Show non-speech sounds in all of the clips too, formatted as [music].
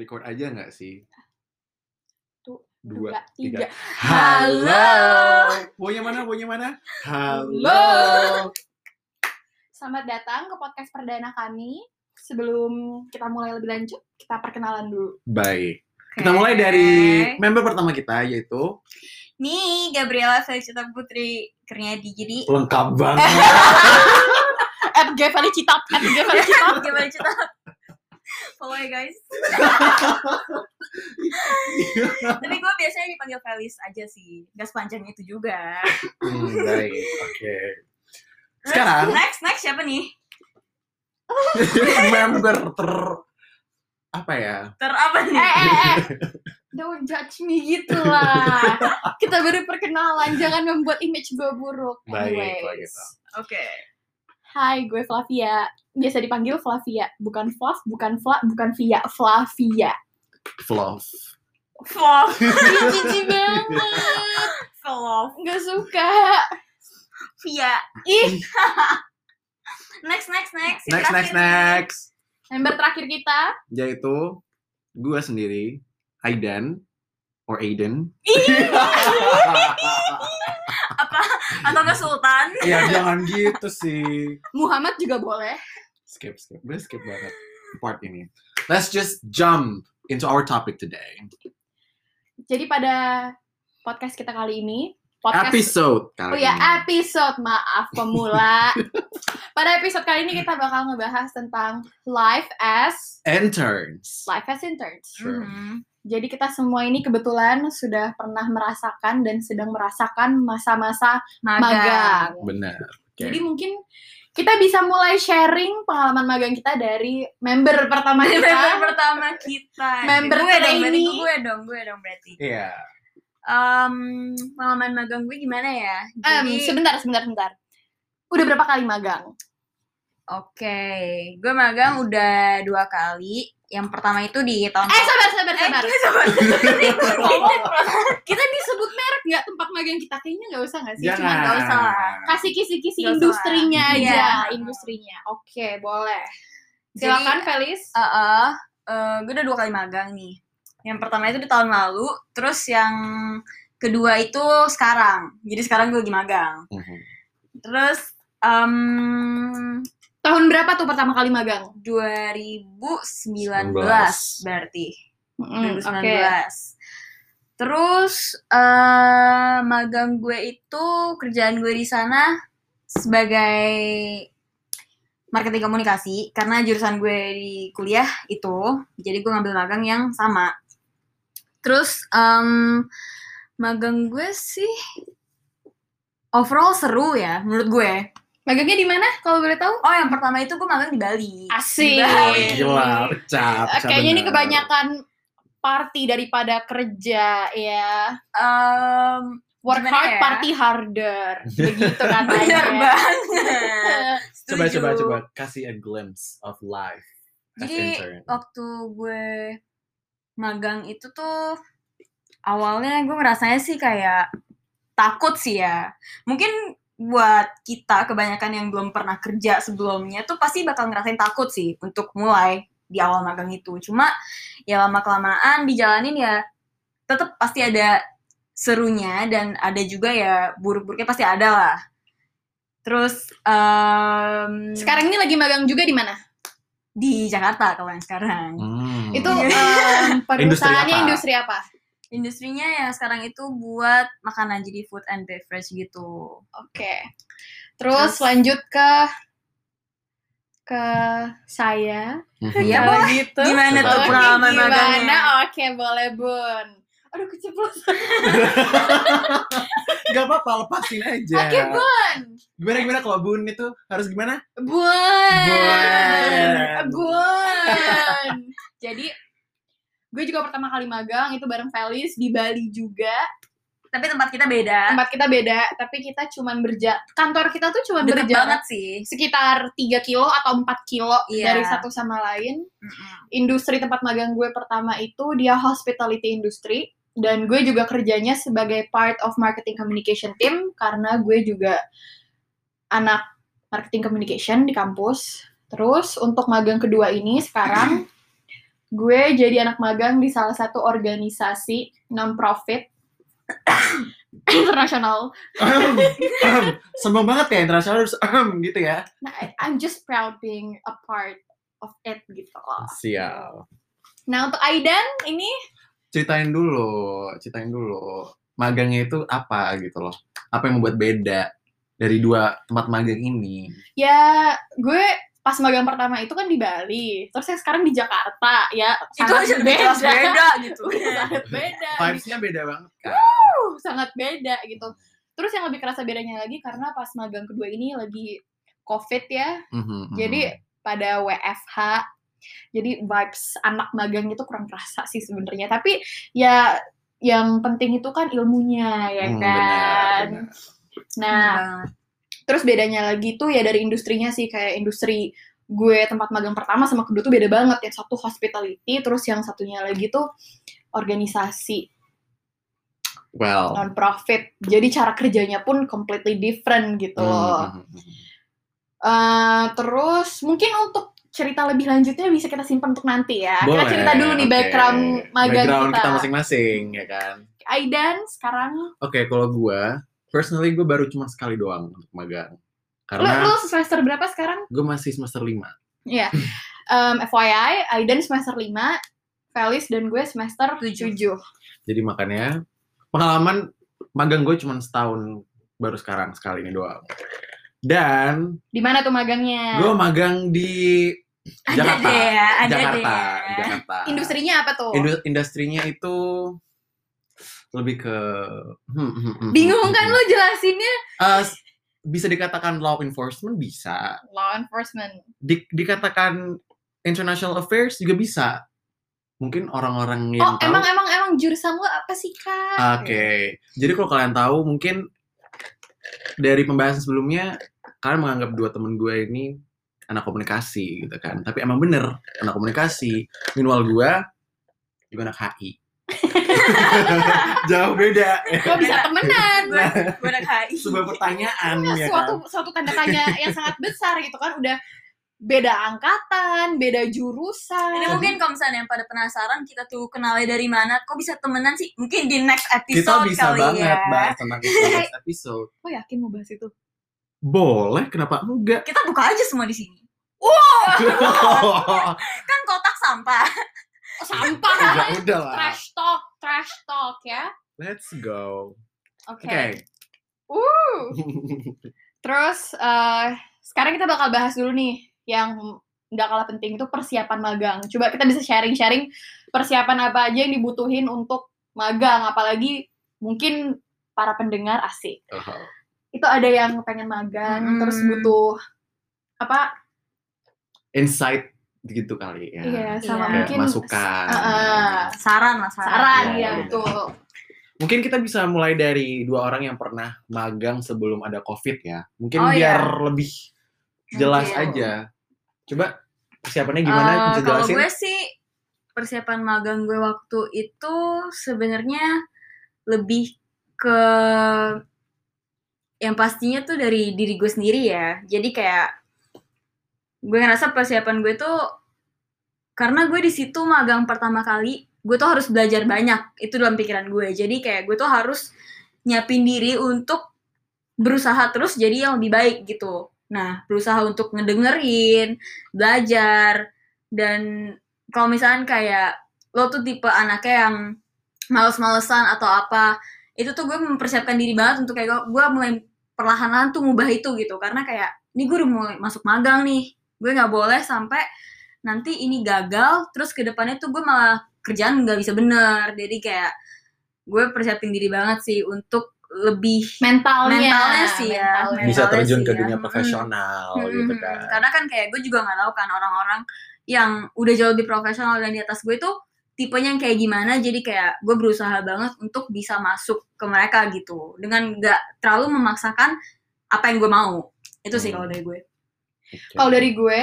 Record aja nggak sih? Tuh, Dua, Dua, tiga. tiga. Halo. Bonya mana? Bonya mana? Halo. Selamat datang ke podcast perdana kami. Sebelum kita mulai lebih lanjut, kita perkenalan dulu. Baik. Kita mulai dari member pertama kita yaitu Nih, Gabriela Felicita Putri Kurniadi. Jadi, lengkap [laughs] banget. At G Felicitap, at G Felicitap. Follow ya guys. [laughs] Tapi gue biasanya dipanggil Felis aja sih. Gak sepanjang itu juga. Hmm, baik. Oke. Sekarang Next, next siapa nih? [laughs] member ter apa ya? Ter apa nih? eh, eh, eh. Don't judge me gitu lah. Kita baru perkenalan, jangan membuat image gue buruk. Baik, kalau Anyways. gitu. Oke. Hai, gue Flavia. Biasa dipanggil Flavia. Bukan Flav, bukan Fla, bukan Via. Flavia. Fluff. Flop. Ih, Jijik banget. Flop. Gak suka. Via. Ih, Next, [laughs] next, next. Next, next, terakhir nih. next. member terakhir kita. Yaitu gue sendiri, Aidan or Aiden. Apa? Atau ke Sultan? ya jangan gitu sih. Muhammad juga boleh. Skip, skip. Udah skip banget part ini. Let's just jump into our topic today. Jadi pada podcast kita kali ini, podcast Episode Oh kali ya, ini. episode maaf pemula. [laughs] pada episode kali ini kita bakal ngebahas tentang life as Interns. life as interns. Sure. Mhm. Jadi kita semua ini kebetulan sudah pernah merasakan dan sedang merasakan masa-masa Magang. magang. Benar. Oke. Jadi mungkin kita bisa mulai sharing pengalaman magang kita dari member pertama Member kita. pertama kita. Member gue dong, berarti gue dong, gue dong berarti. Iya. Um, pengalaman magang gue gimana ya? Em, Jadi, sebentar, sebentar, sebentar. Udah berapa kali magang? Oke, gue magang udah dua kali. Yang pertama itu di tahun Eh, sabar, sabar, Eh, sabar. [laughs] Ngomong. Kita disebut merek nggak tempat magang kita? Kayaknya nggak usah nggak sih? Jangan. Cuma nggak usah lah. kasih kisi-kisi usah. industrinya aja, Iya. industrinya. Oke, boleh. Jadi, Silakan, Felis. eh, eh, eh, gue udah dua kali magang nih. Yang pertama itu di tahun lalu, terus yang kedua itu sekarang. Jadi sekarang gue lagi magang. Mhm. Terus em Tahun berapa tuh pertama kali magang? 2019 19. berarti. Mm, 2019. Oke. Terus eh magang gue itu kerjaan gue di sana sebagai marketing komunikasi karena jurusan gue di kuliah itu, jadi gue ngambil magang yang sama. Terus em, magang gue sih overall seru ya menurut gue. Magangnya di mana kalau boleh tahu? Oh yang pertama itu gue magang di Bali. Asik. Di Bali. Gila, cap. Cap Kayaknya ini kebanyakan party daripada kerja ya. Em, Work Gimana hard, ya? party harder. [laughs] Begitu [laughs] katanya. bener banget. [laughs] Coba, coba, coba. Kasih a glimpse of life Jadi intern. waktu gue magang itu tuh awalnya gue ngerasanya sih kayak takut sih ya. Mungkin buat kita kebanyakan yang belum pernah kerja sebelumnya tuh pasti bakal ngerasain takut sih untuk mulai di awal magang itu. Cuma ya lama kelamaan dijalanin ya tetap pasti ada serunya dan ada juga ya buruk-buruknya pasti ada lah. Terus em, Sekarang ini lagi magang juga di mana? di Jakarta kalau yang sekarang. Hmm. Itu [laughs] em, perusahaannya apa? industri apa? Industrinya yang sekarang itu buat makanan jadi food and beverage gitu. Oke. Terus, Terus- lanjut ke ke saya. Mhm. Iya, boleh. gitu. Gimana tuh pengalaman gimana? magangnya? Oke, boleh, Bun. Aduh, keceplosan. [laughs] Gak apa-apa, lepasin aja. Oke, Bun. Gimana gimana kalau bun itu harus gimana? Bun. Bun. Bun. Jadi gue juga pertama kali magang itu bareng Felis di Bali juga. Tapi tempat kita beda. Tempat kita beda, tapi kita cuman berja kantor kita tuh cuman Deket berjarak banget sih. sekitar 3 kilo atau 4 kilo Iya. dari satu sama lain. Mm-mm. Industri tempat magang gue pertama itu dia hospitality industry dan gue juga kerjanya sebagai part of marketing communication team karena gue juga anak marketing communication di kampus. Terus untuk magang kedua ini sekarang gue jadi anak magang di salah satu organisasi non-profit [coughs] internasional. Sombong [coughs] banget ya internasional harus gitu ya. Nah, I'm just proud being a part of it gitu loh. Siap. Nah, untuk Aidan ini Ceritain dulu, ceritain dulu. Magangnya itu apa gitu loh. Apa yang membuat beda dari dua tempat magang ini? ya gue pas magang pertama itu kan di Bali, terus yang sekarang di Jakarta ya itu sangat kelas beda gitu [laughs] sangat beda. Vibes-nya beda banget kan? Uh, sangat beda gitu. Terus yang lebih kerasa bedanya lagi karena pas magang kedua ini lagi COVID ya, Mhm, mhm. jadi pada WFH. Jadi vibes anak magang itu kurang kerasa sih sebenarnya. Tapi ya yang penting itu kan ilmunya ya Hmm, kan. benar, benar. Nah, Banget. Terus bedanya lagi tuh ya dari industrinya sih kayak industri gue tempat magang pertama sama kedua tuh beda banget. Yang satu hospitality, terus yang satunya lagi tuh organisasi Well. non profit. Jadi cara kerjanya pun completely different gitu loh. Mhm, mhm. Eh, terus mungkin untuk cerita lebih lanjutnya bisa kita simpan untuk nanti ya. Boleh, kita cerita dulu nih oke. background magang Background kita. kita masing-masing ya kan. Aidan sekarang Oke, kalau gua personally gue baru cuma sekali doang untuk magang. Karena lu semester berapa sekarang? gue masih semester 5. Iya. Em, FYI, Aidan semester 5, Felis dan gue semester Tujuh. 7. Jadi makanya pengalaman magang gue cuma setahun baru sekarang sekali ini doang. Dan Di mana tuh magangnya? gue magang di ada Jakarta. deh ya ada Jakarta, deh ya. di Jakarta. Industrinya apa tuh? Indu- industrinya itu lebih ke hmm, hmm, hmm, Bingung hmm, kan hmm. lu jelasinnya? Eh, s- bisa dikatakan law enforcement bisa, Law enforcement. Di- dikatakan international affairs juga bisa. Mungkin orang-orang Oh, yang tahu. emang emang emang jurusan lu apa sih, Kak? Oke, jadi kalau kalian tahu mungkin dari pembahasan sebelumnya kalian menganggap dua temen gue ini anak komunikasi gitu kan. Tapi emang bener anak komunikasi. Minimal gue juga anak HI. [laughs] Jauh beda. Kok bisa temenan? gue gue anak HI Sebuah pertanyaan ya suatu kan. suatu tanda tanya yang sangat besar gitu kan udah beda angkatan, beda jurusan. Ini mungkin kalau misalnya yang pada penasaran kita tuh kenalnya dari mana, kok bisa temenan sih? Mungkin di next Kita episode bisa kali banget ya. bahas tentang itu next episode. Lo yakin mau bahas itu? Boleh, kenapa enggak? Kita buka aja semua di sini. [laughs] Kan kotak sampah. Sampah. [laughs] udah, udah lah. trash talk, trash talk ya. Let's go. Oke. Oke. Uh. [laughs] Terus eh, sekarang kita bakal bahas dulu nih yang nggak kalah penting itu persiapan magang. Coba kita bisa sharing-sharing persiapan apa aja yang dibutuhin untuk magang, apalagi mungkin para pendengar asik. Oh. Itu ada yang pengen magang, Hmm. terus butuh apa? Insight gitu kali ya. Iya, sama Iya. mungkin masukan. Uh, uh, Saran lah, saran. saran Iya, ya benar. betul. Mungkin kita bisa mulai dari dua orang yang pernah magang sebelum ada COVID ya. Mungkin Oh, biar iya. lebih jelas Mungkin. aja. Coba persiapannya gimana? Eh, bisa kalau jelasin? gue sih persiapan magang gue waktu itu sebenarnya lebih ke yang pastinya tuh dari diri gue sendiri ya. Jadi kayak gue ngerasa persiapan gue tuh karena gue di situ magang pertama kali, gue tuh harus belajar banyak. Itu dalam pikiran gue. Jadi kayak gue tuh harus nyiapin diri untuk berusaha terus jadi yang lebih baik gitu. Nah, berusaha untuk ngedengerin, belajar dan kalau misalnya kayak lo tuh tipe anaknya yang males-malesan atau apa itu tuh gue mempersiapkan diri banget untuk kayak gue, mulai perlahan-lahan tuh ngubah itu gitu karena kayak ini gue udah mulai masuk magang nih gue nggak boleh sampai nanti ini gagal terus ke depannya tuh gue malah kerjaan nggak bisa bener jadi kayak gue persiapin diri banget sih untuk lebih Mentalnya, Mentalnya sih ya, mentalnya. bisa terjun sih ke ya. dunia Mm-mm. profesional gitu Hmm, kan. Karena kan kayak gue juga nggak tahu kan orang-orang yang udah jauh lebih profesional dan di atas gue tuh tipenya yang kayak gimana. Jadi kayak gue berusaha banget untuk bisa masuk ke mereka gitu dengan nggak terlalu memaksakan apa yang gue mau. Itu sih Hmm. kalau dari gue. Oke. Kalau dari gue,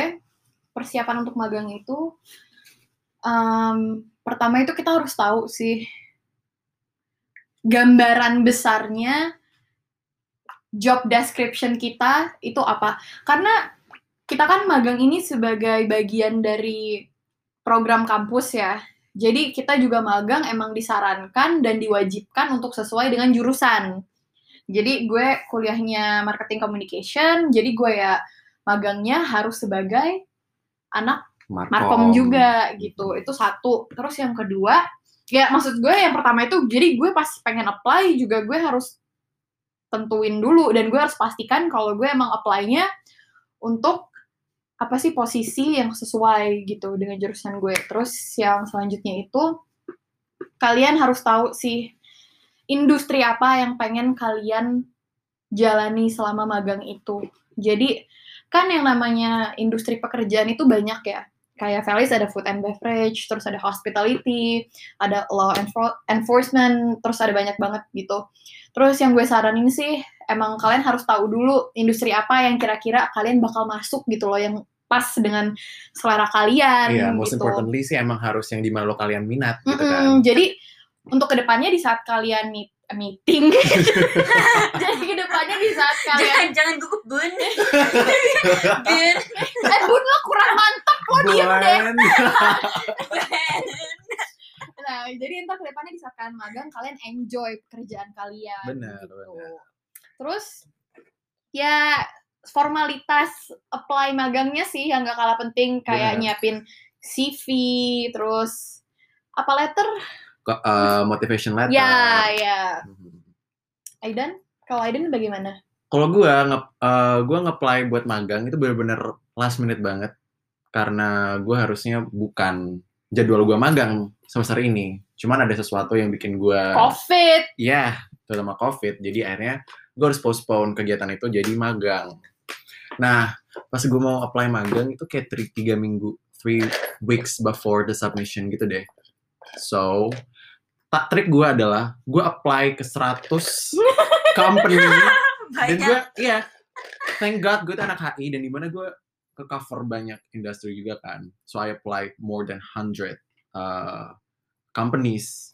persiapan untuk magang itu, em, pertama itu kita harus tahu sih gambaran besarnya job description kita itu apa. Karena kita kan magang ini sebagai bagian dari program kampus ya. Jadi kita juga magang emang disarankan dan diwajibkan untuk sesuai dengan jurusan. Jadi gue kuliahnya marketing communication, jadi gue ya magangnya harus sebagai anak markom juga gitu. Itu satu. Terus yang kedua, ya maksud gue yang pertama itu jadi gue pas pengen apply juga gue harus tentuin dulu dan gue harus pastikan kalau gue emang apply-nya untuk apa sih posisi yang sesuai gitu dengan jurusan gue. Terus yang selanjutnya itu kalian harus tahu sih industri apa yang pengen kalian jalani selama magang itu. Jadi kan yang namanya industri pekerjaan itu banyak ya. Kayak Felis ada food and beverage, terus ada hospitality, ada law enfor- enforcement, terus ada banyak banget gitu. Terus yang gue saranin sih, emang kalian harus tahu dulu industri apa yang kira-kira kalian bakal masuk gitu loh, yang pas dengan selera kalian. Iya, most gitu. importantly sih emang harus yang di mana lo kalian minat gitu Mm-mm, kan. Jadi untuk ke depannya di saat kalian meet, meeting, [laughs] jadi ke depannya di saat kalian, Jangan jangan gugup bun. [laughs] Bun. eh bun lo kurang mantep lo diem deh. [laughs] Nah jadi entar ke depannya di saat kalian magang kalian enjoy pekerjaan kalian. Benar, gitu. benar. Terus ya formalitas apply magangnya sih yang gak kalah penting kayak Benar. nyiapin CV, terus apa letter? Eh, motivation letter. Ya, ya. Mhm. Aidan, kalau Aidan bagaimana? Kalau gue nge eh, gua nge-apply buat magang itu bener-bener last minute banget karena gue harusnya bukan jadwal gue magang semester ini. Cuman ada sesuatu yang bikin gue Covid. ya terutama covid jadi akhirnya gue harus postpone kegiatan itu jadi magang nah pas gue mau apply magang itu kayak tiga minggu three weeks before the submission gitu deh so tak trik gue adalah gue apply ke 100 company [laughs] dan gue iya thank god gue tuh anak HI dan di mana gue ke cover banyak industri juga kan so I apply more than 100 uh, companies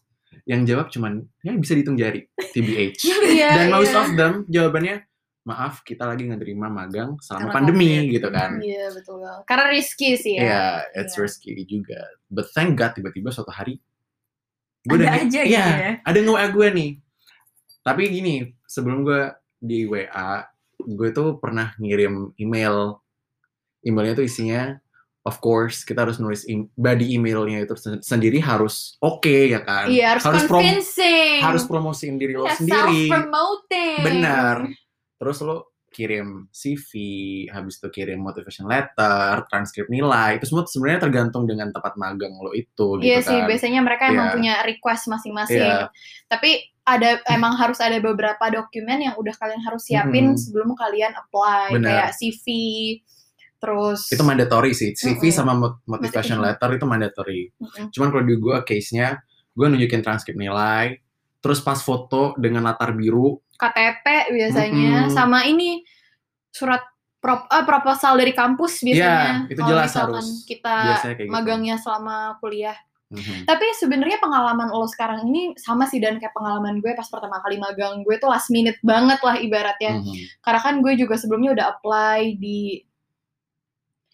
yang jawab cuman ya bisa dihitung jari TBH [laughs] Iya, dan most iya. of them jawabannya maaf kita lagi ngerima magang selama Karena pandemi COVID." gitu kan Iya, betul banget. Karena risky sih Iya, ya. it's Iya. risky juga. But thank God tiba-tiba suatu hari Ada nih- aja iya, gitu ya. ada nge-WA gue nih. Tapi gini, sebelum gue di WA, gue tuh pernah ngirim email. Emailnya tuh isinya, of course, kita harus nulis im- body emailnya itu sen- sendiri harus oke ya kan. Iya, harus, harus prom- convincing. harus promosiin diri lo Iya, sendiri. Benar. Terus lo kirim CV, habis itu kirim motivation letter, transkrip nilai, itu semua sebenarnya tergantung dengan tempat magang lo itu gitu Iya sih, kan. biasanya mereka emang Iya. punya request masing-masing. Iya. Tapi ada emang harus ada beberapa dokumen yang udah kalian harus siapin Mm-mm. sebelum kalian apply, Benar. kayak CV, terus Itu mandatory sih. CV Mm-mm. sama mot- motivation letter itu mandatory. Mm-mm. Cuman kalau di gue case-nya, gue nunjukin transkrip nilai, terus pas foto dengan latar biru, KTP biasanya Mm-mm. sama ini surat prop, eh, proposal dari kampus biasanya. Iya, itu jelas misalkan harus. kita gitu. magangnya selama kuliah. Mhm. Tapi sebenarnya pengalaman lo sekarang ini sama sih dan kayak pengalaman gue pas pertama kali magang gue tuh last minute banget lah ibaratnya. Mhm. Karena kan gue juga sebelumnya udah apply di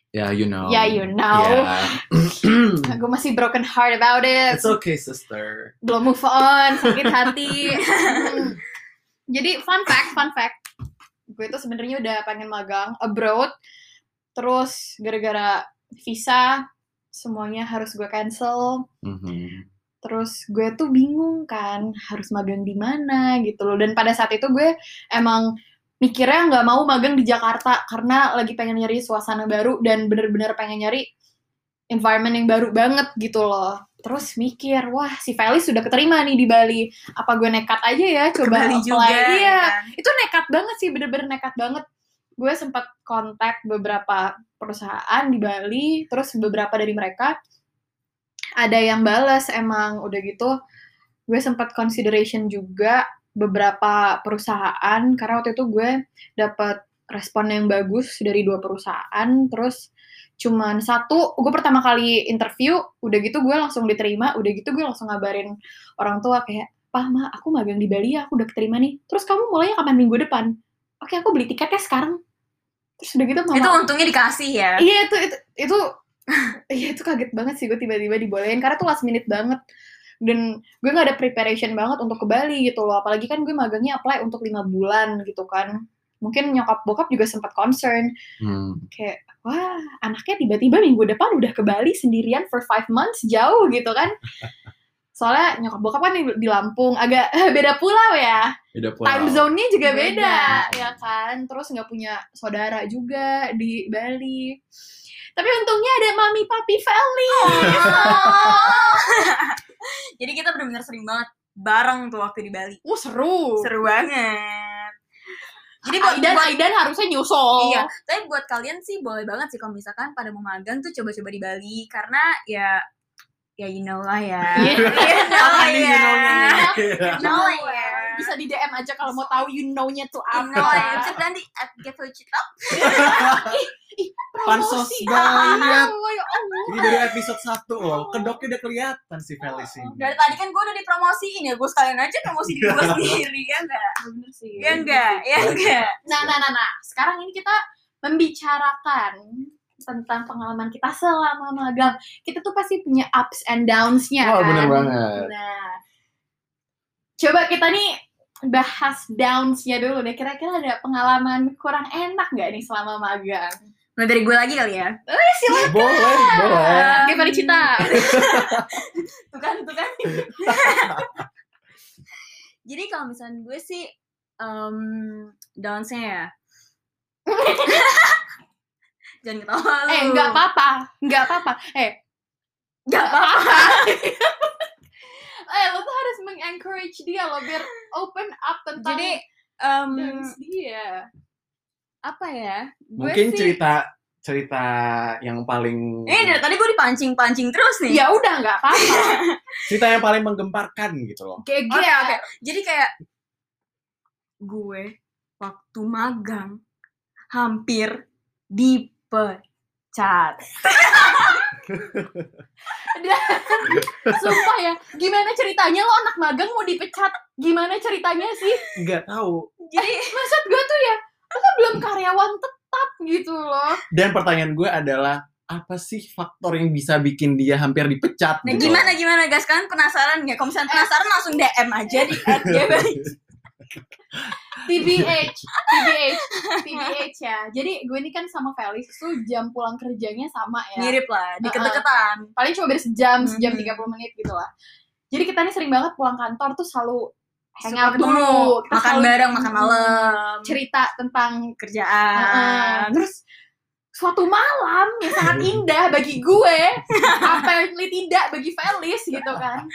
Ya, you know. Ya, you know. Yeah. [clears throat] gue masih broken heart about it. It's okay, sister. Belum move on, sakit hati. [laughs] Jadi fun fact, fun fact. Gue tuh sebenarnya udah pengen magang abroad. Terus gara-gara visa semuanya harus gue cancel. Mhm. Terus gue tuh bingung kan harus magang di mana gitu loh. Dan pada saat itu gue emang mikirnya nggak mau magang di Jakarta karena lagi pengen nyari suasana baru dan bener-bener pengen nyari environment yang baru banget gitu loh. Terus mikir, wah si Felis sudah keterima nih di Bali. Apa gue nekat aja ya Ke coba Bali apply? juga. Iya, kan. itu nekat banget sih, bener-bener nekat banget. Gue sempat kontak beberapa perusahaan di Bali, terus beberapa dari mereka ada yang balas emang udah gitu. Gue sempat consideration juga beberapa perusahaan karena waktu itu gue dapat respon yang bagus dari dua perusahaan, terus cuman satu, gue pertama kali interview, udah gitu gue langsung diterima, udah gitu gue langsung ngabarin orang tua kayak, Pah, Ma, aku magang di Bali ya, aku udah keterima nih. Terus kamu mulainya kapan minggu depan? Oke, aku beli tiketnya sekarang. Terus udah gitu mama, Itu untungnya dikasih ya. iya itu itu itu [laughs] Iya itu kaget banget sih gue tiba-tiba dibolehin karena tuh last minute banget dan gue nggak ada preparation banget untuk ke Bali gitu loh apalagi kan gue magangnya apply untuk lima bulan gitu kan mungkin nyokap bokap juga sempat concern Hmm. kayak wah anaknya tiba-tiba minggu depan udah ke Bali sendirian for five months jauh gitu kan [laughs] soalnya nyokap bokap kan di, Lampung agak [laughs] beda pulau ya Beda pulau. time zone-nya juga beda, Beda. ya kan terus nggak punya saudara juga di Bali tapi untungnya ada mami papi Feli [laughs] Jadi kita benar-benar sering banget bareng tuh waktu di Bali. Wah seru. Seru banget. Jadi buat, Aidan buat Aidan harusnya nyusul. Iya, tapi buat kalian sih boleh banget sih kalau misalkan pada mau magang tuh coba-coba di Bali karena ya ya you know lah ya. Iya. [laughs] [laughs] You know lah ya. You know lah ya. Bisa di DM aja kalau mau tahu you know-nya tuh apa. lah ya. Cek nanti at Gevocito. Pansos Promosi. banget. Ini dari episode 1 loh. Kedoknya udah kelihatan si Felis ini. Dari tadi kan gue udah dipromosiin ya, gue sekalian aja promosi diri gue [laughs] sendiri ya enggak? Bener sih. Ya enggak? Ya enggak? Nah, nah, nah, nah. Sekarang ini kita membicarakan tentang pengalaman kita selama magang. Kita tuh pasti punya ups and downs-nya Oh, kan. bener banget. Nah, coba kita nih bahas downs-nya dulu deh. Kira-kira ada pengalaman kurang enak nggak nih selama magang? Nah dari gue lagi kali ya. Boleh, boleh. Oke, Feli Cita. [laughs] Tuh kan, tuh kan. [laughs] Jadi kalau misalnya gue sih um, downs-nya ya. [laughs] Jangan ketawa lu. eh, nggak apa-apa. Nggak apa-apa. Eh, Nggak apa-apa. Eh, lo tuh harus meng-encourage dia lo biar open up tentang Jadi um, dia. apa ya? Gue Mungkin sih- cerita cerita yang paling Ini dari tadi gue dipancing-pancing terus nih. Ya udah nggak apa-apa. [laughs] cerita yang paling menggemparkan gitu loh. Oke, oke. Jadi kayak gue waktu magang hampir dipecat. Sumpah ya, gimana ceritanya lo anak magang mau dipecat? Gimana ceritanya sih? Nggak tahu. Jadi Maksud gue tuh ya, lo kan belum karyawan tetap gitu loh. Dan pertanyaan gue adalah apa sih faktor yang bisa bikin dia hampir dipecat? Nah, gitu gimana loh? gimana guys? Kalian penasaran nggak? Kalau misalnya penasaran langsung DM aja di. [laughs] TBH, TBH, [laughs] TBH ya. Jadi gue ini kan sama Felix tuh jam pulang kerjanya sama ya. Mirip lah, deket-deketan. Paling cuma beda sejam, sejam Mhm. 30 menit gitu lah. Jadi kita nih sering banget pulang kantor tuh selalu hangout dulu. Kita makan bareng, makan malam, Cerita tentang kerjaan. Heeh. terus suatu malam yang sangat indah bagi gue, [laughs] apparently tidak bagi Felis gitu kan.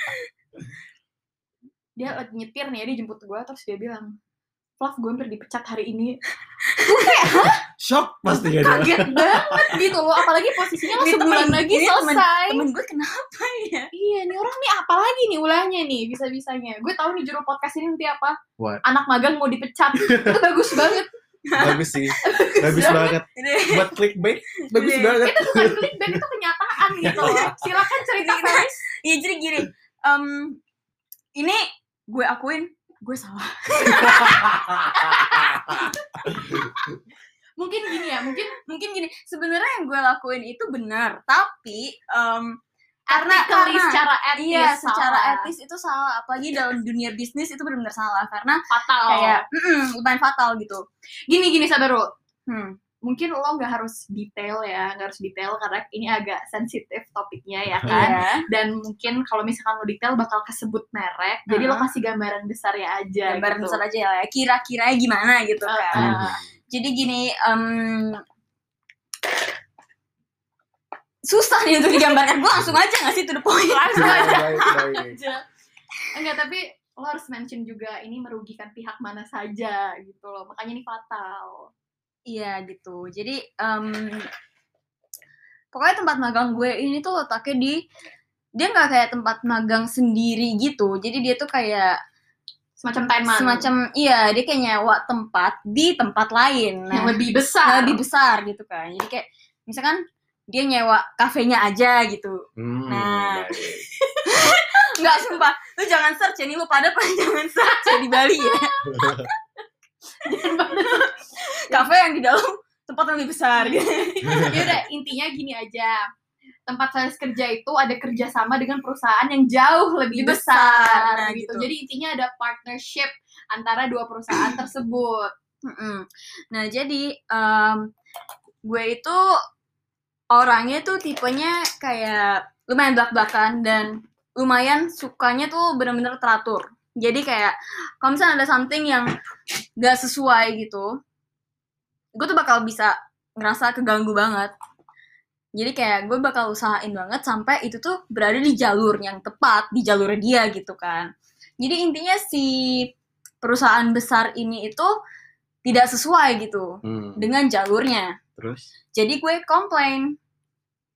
Dia lagi nyetir nih, dia jemput gue terus dia bilang, Flav gue hampir dipecat hari ini. Shock pasti ya dia. Kaget banget gitu loh, apalagi posisinya lo sebulan temen- lagi ini temen- selesai. Temen gue kenapa ya? Iya, nih orang nih apa lagi nih ulahnya nih bisa-bisanya. Gue tahu nih judul podcast ini nanti apa? What? Anak magang mau dipecat. Itu bagus banget. Bagus sih. [laughs] Bagus banget. Buat clickbait, bagus Iya. banget. Itu bukan clickbait, itu kenyataan gitu loh. [laughs] Silakan cerita Felis. Iya jadi gini, em, ini gue akuin gue salah. [laughs] Mungkin gini ya, mungkin mungkin gini. Sebenarnya yang gue lakuin itu benar, tapi em, karena karena secara etis iya secara salah. etis itu salah. Apalagi dalam dunia bisnis itu benar-benar salah karena fatal. kayak mm-mm, lumayan fatal gitu. gini gini sabar dulu. Hmm. Mungkin lo nggak harus detail ya, nggak harus detail karena ini agak sensitif topiknya ya kan. Iya. Dan mungkin kalau misalkan lo detail bakal kesebut merek, jadi lo kasih gambaran besar ya aja. Gambaran gitu. besar aja ya, kira-kiranya gimana gitu Uh, kan. uh. Jadi gini, em, susah nih untuk digambarkan. Gue langsung aja nggak sih to the point. Langsung aja. Baik, baik. aja. Enggak, tapi lo harus mention juga ini merugikan pihak mana saja gitu loh. Makanya ini fatal. Iya gitu. Jadi em, pokoknya tempat magang gue ini tuh letaknya di dia nggak kayak tempat magang sendiri gitu. Jadi dia tuh kayak Semacam teman. semacam iya dia kayak nyewa tempat di tempat lain. yang Nah, lebih besar. lebih besar gitu kan. Jadi kayak misalkan dia nyewa kafenya aja gitu. Hmm, Nah. [laughs] baik. Enggak sumpah, lu jangan search ya nih lu pada jangan search ya di Bali ya. [laughs] [laughs] [laughs] Kafe yang di dalam tempat yang lebih besar gitu. [laughs] ya udah intinya gini aja tempat saya kerja itu ada kerjasama dengan perusahaan yang jauh lebih besar, besar, nah, gitu. gitu. Jadi intinya ada partnership antara dua perusahaan [clears throat] tersebut. Nah, jadi em, gue itu orangnya tuh tipenya kayak lumayan belak-belakan dan lumayan sukanya tuh bener-bener teratur. Jadi kayak kalau misalnya ada something yang gak sesuai gitu, gue tuh bakal bisa ngerasa keganggu banget. Jadi kayak gue bakal usahain banget sampai itu tuh berada di jalur yang tepat, di jalur dia gitu kan. Jadi intinya si perusahaan besar ini itu tidak sesuai gitu Hmm, dengan jalurnya. terus Jadi gue komplain,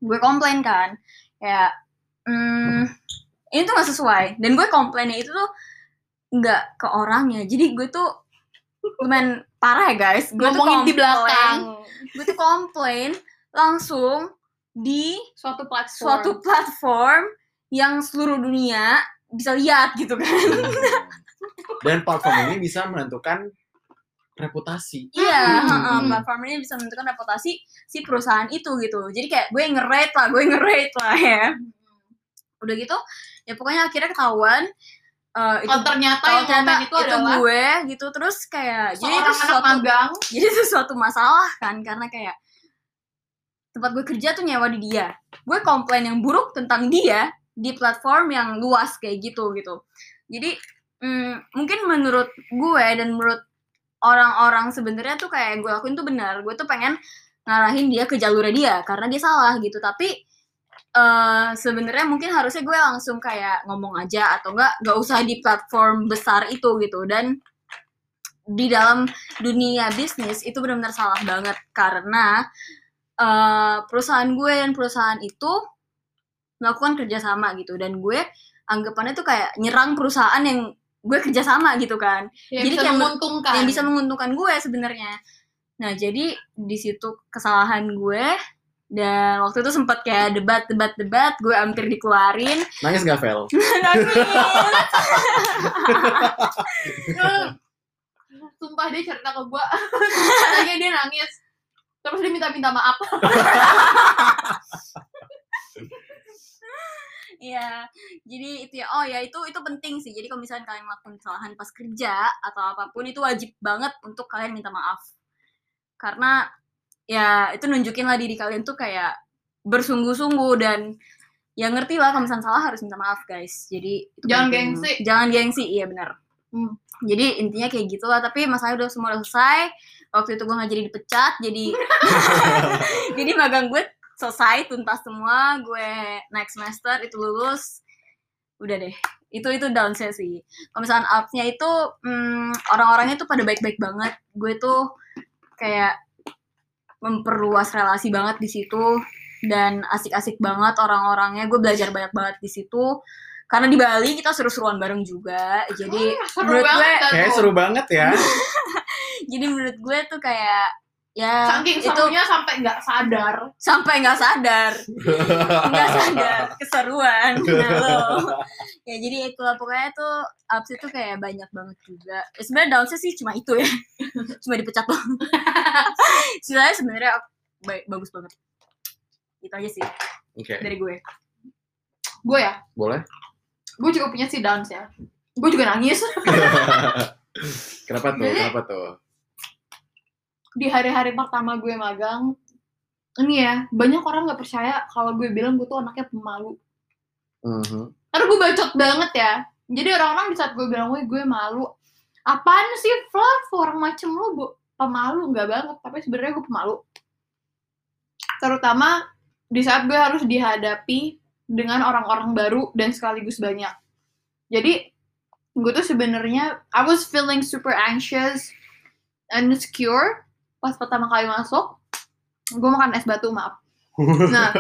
gue komplain kan, kayak hmm, ini tuh gak sesuai. Dan gue komplainnya itu tuh nggak ke orangnya. Jadi gue tuh lumayan parah ya guys. Gue tuh Ngomongin di komplain- belakang Gue tuh komplain langsung di suatu platform. suatu platform yang seluruh dunia bisa lihat gitu kan. hmm. [laughs] dan platform ini bisa menentukan reputasi. Iya, Hmm. heeh, platform ini bisa menentukan reputasi si perusahaan itu gitu. Jadi kayak gue nge-rate lah, gue nge-rate lah ya. Udah gitu, ya pokoknya akhirnya ketahuan itu Kalau ternyata yang ternyata komen itu, adalah gue gitu terus kayak jadi itu seorang anak suatu magang. [laughs] jadi itu suatu masalah kan karena kayak tempat gue kerja tuh nyewa di dia. Gue komplain yang buruk tentang dia di platform yang luas kayak gitu gitu. Jadi mm, mungkin menurut gue dan menurut orang-orang sebenarnya tuh kayak gue lakuin tuh benar. Gue tuh pengen ngarahin dia ke jalurnya dia karena dia salah gitu. Tapi eh sebenarnya mungkin harusnya gue langsung kayak ngomong aja atau enggak nggak usah di platform besar itu gitu. Dan di dalam dunia bisnis itu benar-benar salah banget karena eh, perusahaan gue dan perusahaan itu melakukan kerjasama gitu. Dan gue anggapannya tuh kayak nyerang perusahaan yang gue kerjasama gitu kan. Yang Jadi bisa kayak menguntungkan. yang bisa menguntungkan gue sebenarnya. Nah jadi di situ kesalahan gue dan waktu itu sempat kayak debat debat debat gue hampir dikeluarin [laughs] Nangis gak, Vel? [laughs] nangis Sumpah dia cerita ke gue [laughs] Katanya dia nangis Terus dia minta-minta maaf Iya, jadi itu ya. Oh ya itu itu penting sih. Jadi kalau misalnya kalian melakukan kesalahan pas kerja atau apa pun itu wajib banget untuk kalian minta maaf. Karena ya itu nunjukin lah diri kalian tuh kayak bersungguh-sungguh dan ya ngerti lah kalau misalnya salah harus minta maaf guys. Jadi itu Jangan penting. gengsi. Jangan gengsi, iya benar. Hmm. Jadi intinya kayak gitulah. Tapi masalahnya udah semua udah selesai. Waktu itu gue nggak jadi dipecat, jadi [laughs] [laughs] jadi magang gue selesai tuntas semua gue next semester itu lulus udah deh itu itu downside sih kalau misalkan upsnya itu hmm, orang-orangnya tuh pada baik-baik banget gue tuh kayak memperluas relasi banget di situ dan asik-asik banget orang-orangnya. Gue belajar banyak banget di situ. Karena di Bali kita seru-seruan bareng juga. Jadi Seru menurut gue banget dah Kayak seru banget ya. [laughs] jadi menurut gue tuh kayak ya Saking itu serunya sampai nggak sadar. Sampai nggak sadar. Nggak sadar. [laughs] Keseruan. Nah lo [laughs] ya jadi itulah pokoknya tuh ups itu kayak banyak banget juga. Ya, sebenarnya downside sih cuma itu ya. [laughs] Cuma dipecat sisanya sebenarnya baik bagus banget. Itu aja sih. Oke, dari gue. Gue ya? Boleh? Gue juga punya sih downs ya. Gue juga nangis. Kenapa tuh? Jadi- Kenapa tuh? Di hari-hari pertama gue magang Ini ya Banyak orang nggak percaya Kalau gue bilang gue tuh anaknya pemalu. Karena gue bacot banget ya. Jadi orang-orang di saat gue bilang Woi gue malu. Apaan sih Flav Orang macem lu bu. Pemalu Nggak banget. Tapi sebenarnya gue pemalu. Terutama Di saat gue harus dihadapi Dengan orang-orang baru Dan sekaligus banyak. Jadi Gue tuh sebenarnya I was feeling super anxious And insecure Pas pertama kali masuk Gue makan es batu maaf. [laughs] Nah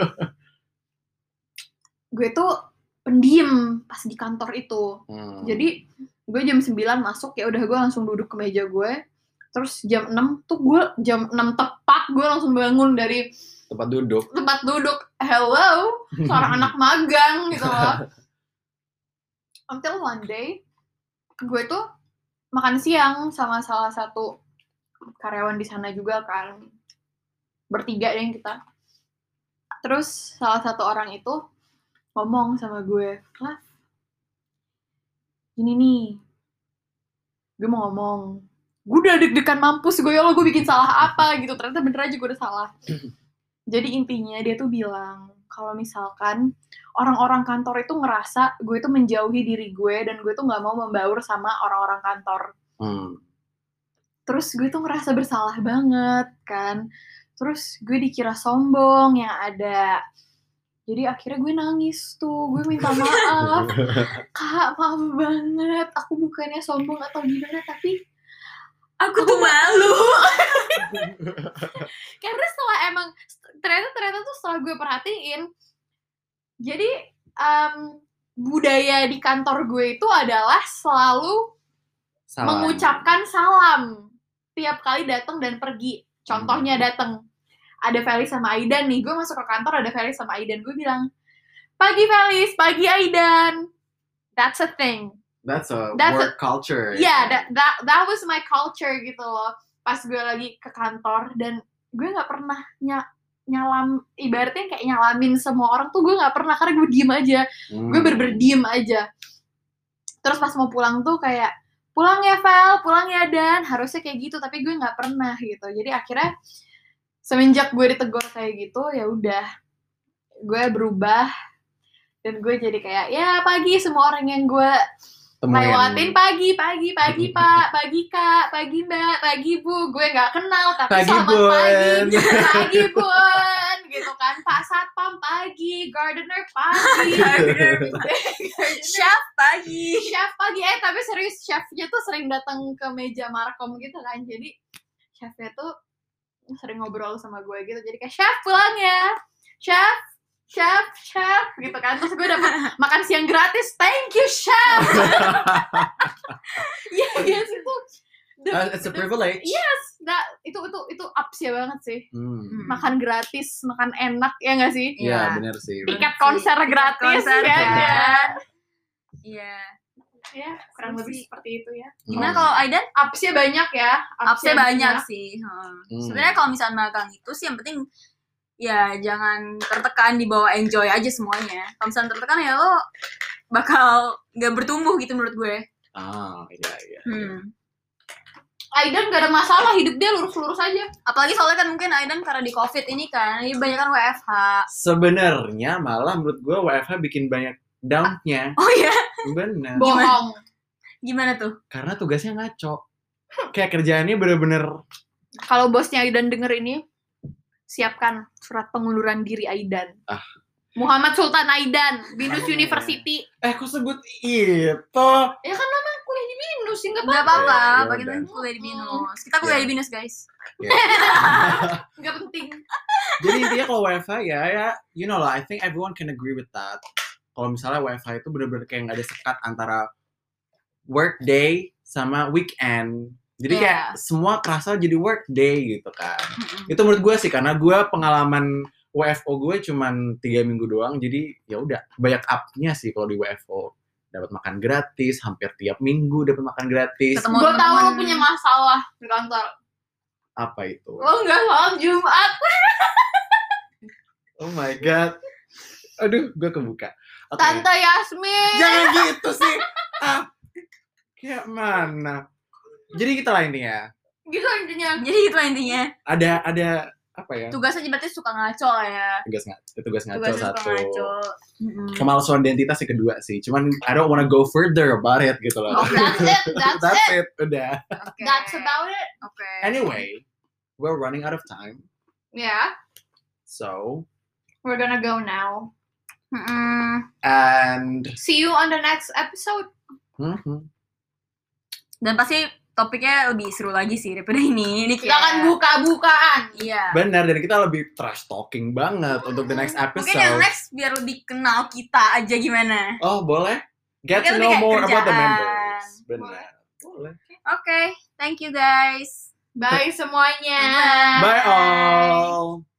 Gue tuh pendiam pas di kantor itu. Hmm. jadi gue jam 9 masuk ya udah gue langsung duduk ke meja gue terus jam 6 tuh gue jam 6 tepat gue langsung bangun dari tempat duduk. tempat duduk. Hello seorang [laughs] anak magang gitu loh. Until one day gue tuh makan siang sama salah satu karyawan di sana juga kan bertiga deh kita terus salah satu orang itu ngomong sama gue, Klaf, ini nih, gue mau ngomong, gue udah deg-degan mampus gue ya Allah gue bikin salah apa gitu, ternyata bener aja gue udah salah. [clears throat] Jadi intinya dia tuh bilang kalau misalkan orang-orang kantor itu ngerasa gue tuh menjauhi diri gue dan gue tuh nggak mau membaur sama orang-orang kantor. Hmm. Terus gue tuh ngerasa bersalah banget kan. Terus gue dikira sombong yang ada. Jadi akhirnya gue nangis tuh, gue minta maaf. [laughs] Kak, maaf banget. Aku bukannya sombong atau gimana, tapi Aku tuh malu. [laughs] karena setelah emang ternyata ternyata tuh setelah gue perhatiin jadi em, budaya di kantor gue itu adalah selalu Salah. mengucapkan salam tiap kali datang dan pergi. Contohnya datang. Ada Felis sama Aidan nih. Gue masuk ke kantor ada Felis sama Aidan. Gue bilang pagi Felis. Pagi Aidan. That's a thing. That's a That's work culture. yeah that, that that was my culture gitu loh. Pas gue lagi ke kantor dan gue nggak pernah ny nyalam ibaratnya kayak nyalamin semua orang tuh gue nggak pernah karena gue diem aja. Hmm. gue bener-bener diem aja. Terus pas mau pulang tuh kayak pulang ya Vel pulang ya Dan. Harusnya kayak gitu tapi gue nggak pernah gitu. Jadi akhirnya semenjak gue ditegur kayak gitu ya udah gue berubah dan gue jadi kayak ya pagi semua orang yang gue Temuin. lewatin pagi pagi pagi [laughs] pak. Pagi kak. Pagi mbak. Pagi bu. Gue nggak kenal tapi Pagi, selamat Bun. pagi. [laughs] Pagi bun. Gitu kan. Pak satpam pagi. Gardener [laughs] pagi. Gardener Chef pagi. chef pagi. Eh tapi serius chefnya tuh sering datang ke meja markom gitu kan. Jadi chefnya tuh sering ngobrol sama gue gitu. Jadi kayak chef pulang ya. Chef chef chef gitu kan terus gue dapet makan siang gratis thank you chef iya [laughs] yes itu the- Uh, it's a the- privilege. yes that itu itu itu ups ya banget sih Hmm. makan gratis makan enak ya nggak sih Iya, Iya. bener sih. tiket sih. konser Tiket gratis konser ya, kan. ya. Iya. ya kurang lebih sih. seperti itu ya Gimana Hmm. kalau Aidan? upsnya banyak ya Upsnya banyak sih. Hmm. Hmm. Sebenarnya kalau misalnya magang itu sih yang penting ya jangan tertekan dibawa enjoy aja semuanya. Kalau misalnya tertekan ya lo bakal nggak bertumbuh gitu menurut gue. Ah, iya, iya. Hmm. Aidan gak ada masalah hidup dia lurus-lurus aja Apalagi soalnya kan mungkin Aidan karena di covid ini kan, ini banyak kan WFH. Sebenarnya malah menurut gue WFH bikin banyak down-nya. [laughs] Oh iya, Bener. bohong gimana tuh? Karena tugasnya ngaco. Kayak kerjaannya bener-bener kalau bosnya Aidan denger ini siapkan surat pengunduran diri Aidan Ah. Muhammad Sultan Aidan Binus Ah. University Eh, kok sebut itu? ya kan nama kuliah di Binus ya nggak apa-apa apa-apa, Ya bagi udah. kita kuliah di Binus. Kita kuliah Ya. di Binus guys. Ya. [laughs] nggak penting [laughs] Jadi intinya kalau WFH ya, ya, you know lah, I think everyone can agree with that. Kalau misalnya WFH itu bener-bener kayak nggak ada sekat antara work day sama weekend. Jadi Iya. kayak semua kerasa jadi work day gitu kan. Mm-mm. Itu menurut gue sih karena gue pengalaman WFO gue cuman tiga minggu doang. Jadi ya udah banyak up-nya sih kalau di WFO. Dapat makan gratis, hampir tiap minggu dapat makan gratis. Ketemu gue tahu lo punya masalah di kantor Apa itu? lo nggak salam Jumat [laughs] Oh my god. Aduh, gue kebuka. Oke. Tante Yasmin Jangan gitu sih. Ah. Kayak mana? Jadi kita lah intinya. gitu intinya Jadi itu intinya. Ada ada apa ya? Tugas aja berarti suka ngaco lah ya. Tugas nggak tugas ngaco Tugas suka satu. ngaco. Mm-mm. Kemalsuan identitas yang kedua sih. Cuman I don't wanna go further about it gitu loh. Oh, that's it that's, [laughs] That's it it. Udah. Oke. that's about it Oke. Anyway, we're running out of time. ya So, we're gonna go now Mm-mm. and see you on the next episode Mhm. Dan pasti topiknya lebih seru lagi sih daripada ini. Ini kita akan buka-bukaan Iya. benar dan kita lebih trash talking banget untuk the next episode. Mungkin yang next biar lebih kenal kita aja gimana. Oh, boleh? Get Mungkin to know kayak more about the kerjaan. members. Benar. Boleh. Oke, thank you guys. bye semuanya Bye. Bye all.